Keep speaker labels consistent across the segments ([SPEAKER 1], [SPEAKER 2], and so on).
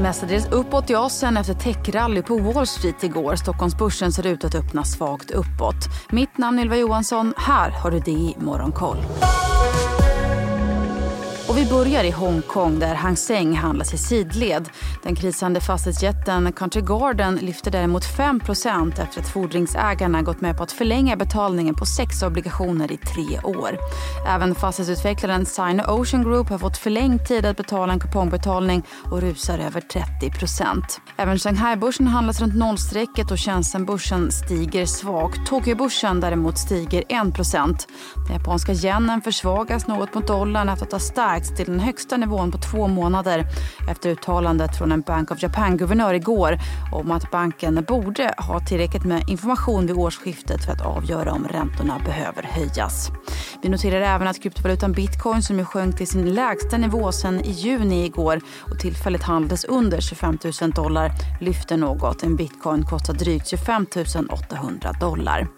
[SPEAKER 1] mestadels uppåt i Asien efter techrally på Wall Street igår. Stockholmsbörsen ser ut att öppna svagt uppåt. Mitt namn är Ylva Johansson. Här har du det i Morgonkoll. Och vi börjar i Hongkong där Hang Seng handlas i sidled. Den krisande fastighetsjätten Country Garden lyfter däremot 5% efter att fordringsägarna gått med på att förlänga betalningen på sex obligationer i tre år. Även fastighetsutvecklaren Sino Ocean Group har fått förlängd tid att betala en kupongbetalning och rusar över 30 Även Shanghai-börsen handlas runt nollstrecket och Shenzhen-börsen stiger svagt. Tokyo-börsen däremot stiger 1% Den japanska yenen försvagas något mot dollarn efter att ha stärkt stärkts till den högsta nivån på två månader efter uttalandet från en Bank of Japan-guvernör igår om att banken borde ha tillräckligt med information vid årsskiftet för att avgöra om räntorna behöver höjas. Vi noterar även att kryptovalutan bitcoin som ju sjönk till sin lägsta nivå sedan i juni igår och tillfälligt handlades under 25 000 dollar lyfter något. En bitcoin kostar drygt 25 800 dollar.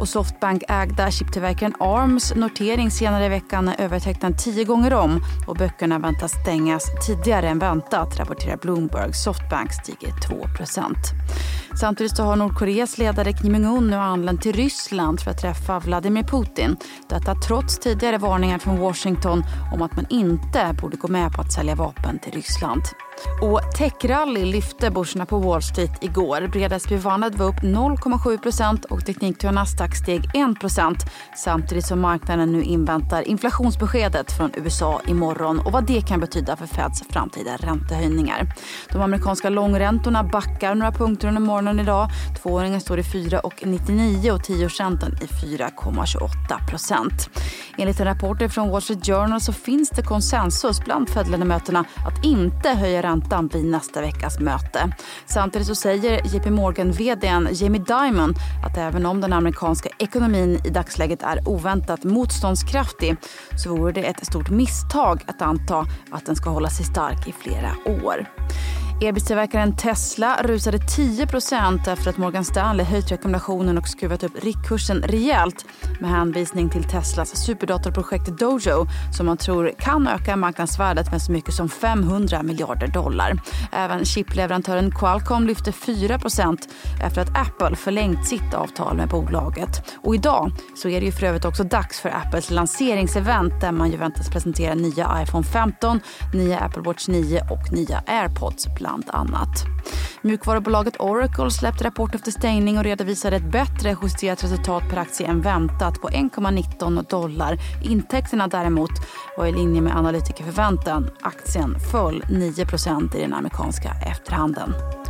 [SPEAKER 1] Och Softbank-ägda chiptillverkaren Arms notering senare i veckan är övertecknad tio gånger om och böckerna väntas stängas tidigare än väntat, rapporterar Bloomberg. Softbank stiger 2% Samtidigt har Nordkoreas ledare Kim Jong-Un nu anlänt till Ryssland för att träffa Vladimir Putin. Detta trots tidigare varningar från Washington om att man inte borde gå med på att sälja vapen till Ryssland. Och techrally lyfte börserna på Wall Street igår. Breda SP var upp 0,7% och teknikturen Nasdaq steg 1% samtidigt som marknaden nu inväntar inflationsbeskedet från USA imorgon och vad det kan betyda för Feds framtida räntehöjningar. De amerikanska långräntorna backar några punkter under morgonen idag. Tvååringen står i 4,99 och tioårsräntan i 4,28 Enligt en rapport från Wall Street Journal så finns det konsensus bland Fed-ledamöterna att inte höja räntan vid nästa veckas möte. Samtidigt så säger JP Morgan-vdn Jamie Dimon att även om den amerikanska ekonomin i dagsläget är oväntat motståndskraftig så vore det ett stort misstag att anta att den ska hålla sig stark i flera år. Elbilstillverkaren Tesla rusade 10% efter att Morgan Stanley höjt rekommendationen och skruvat upp riktkursen rejält med hänvisning till Teslas superdatorprojekt Dojo som man tror kan öka marknadsvärdet med så mycket som 500 miljarder dollar. Även chipleverantören Qualcomm lyfte 4% efter att Apple förlängt sitt avtal med bolaget. Och idag så är det ju för övrigt också dags för Apples lanseringsevent där man ju väntas presentera nya iPhone 15, nya Apple Watch 9 och nya AirPods bland annat. Mjukvarubolaget Oracle släppte rapport efter stängning och redovisade ett bättre justerat resultat per aktie än väntat på 1,19 dollar. Intäkterna däremot var i linje med analytikerförväntan. Aktien föll 9% i den amerikanska efterhandeln.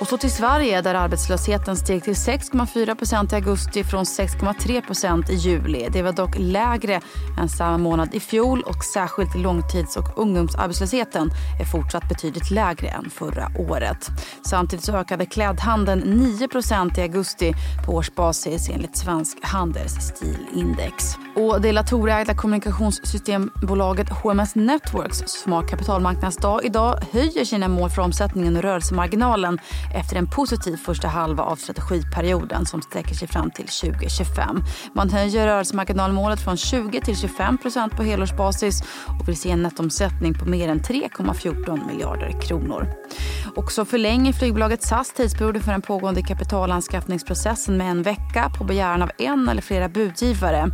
[SPEAKER 1] Och så till Sverige där arbetslösheten steg till 6,4% i augusti från 6,3% i juli. Det var dock lägre än samma månad i fjol och särskilt långtids och ungdomsarbetslösheten är fortsatt betydligt lägre än förra året. Samtidigt så ökade klädhandeln 9% i augusti på årsbasis enligt Svensk Handels stilindex. Och det Latour-ägda kommunikationssystembolaget HMS Networks som har kapitalmarknadsdag idag höjer sina mål för omsättningen och rörelsemarginalen efter en positiv första halva av strategiperioden som sträcker sig fram till 2025. Man höjer rörelsemarginalmålet från 20 till 25 procent på helårsbasis och vill se en nettomsättning på mer än 3,14 miljarder kronor. Och så förlänger flygbolaget SAS tidsperioden för den pågående kapitalanskaffningsprocessen med en vecka på begäran av en eller flera budgivare.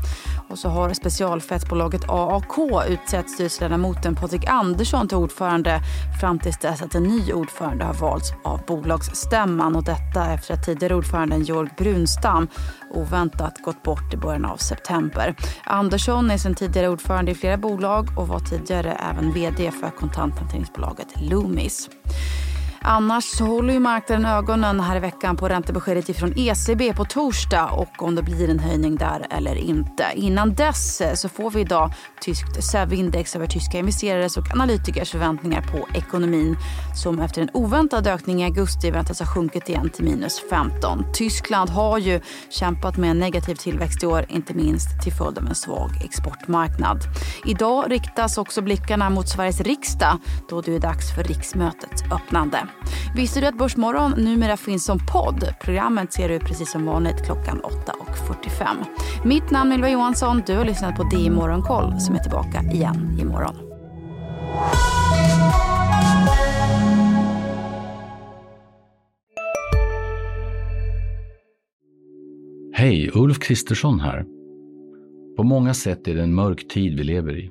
[SPEAKER 1] Och så har specialfettbolaget AAK utsett styrelseledamoten Patrik Andersson till ordförande fram tills dess att en ny ordförande har valts av bolagsstämman. Och detta efter att tidigare ordföranden Georg Brunstam oväntat gått bort i början av september. Andersson är sedan tidigare ordförande i flera bolag och var tidigare även vd för kontanthanteringsbolaget Loomis. Annars så håller ju marknaden ögonen här i veckan på räntebeskedet från ECB på torsdag och om det blir en höjning där eller inte. Innan dess eh, så får vi idag tyskt SEV-index över tyska investerares och analytikers förväntningar på ekonomin som efter en oväntad ökning i augusti väntas ha sjunkit igen till minus 15. Tyskland har ju kämpat med en negativ tillväxt i år, inte minst till följd av en svag exportmarknad. Idag riktas också blickarna mot Sveriges riksdag då det är dags för riksmötets öppnande. Visste du att Börsmorgon numera finns som podd? Programmet ser du precis som vanligt klockan 8.45. Mitt namn är Ylva Johansson. Du har lyssnat på DI Morgonkoll som är tillbaka igen imorgon.
[SPEAKER 2] Hej, Ulf Kristersson här. På många sätt är det en mörk tid vi lever i.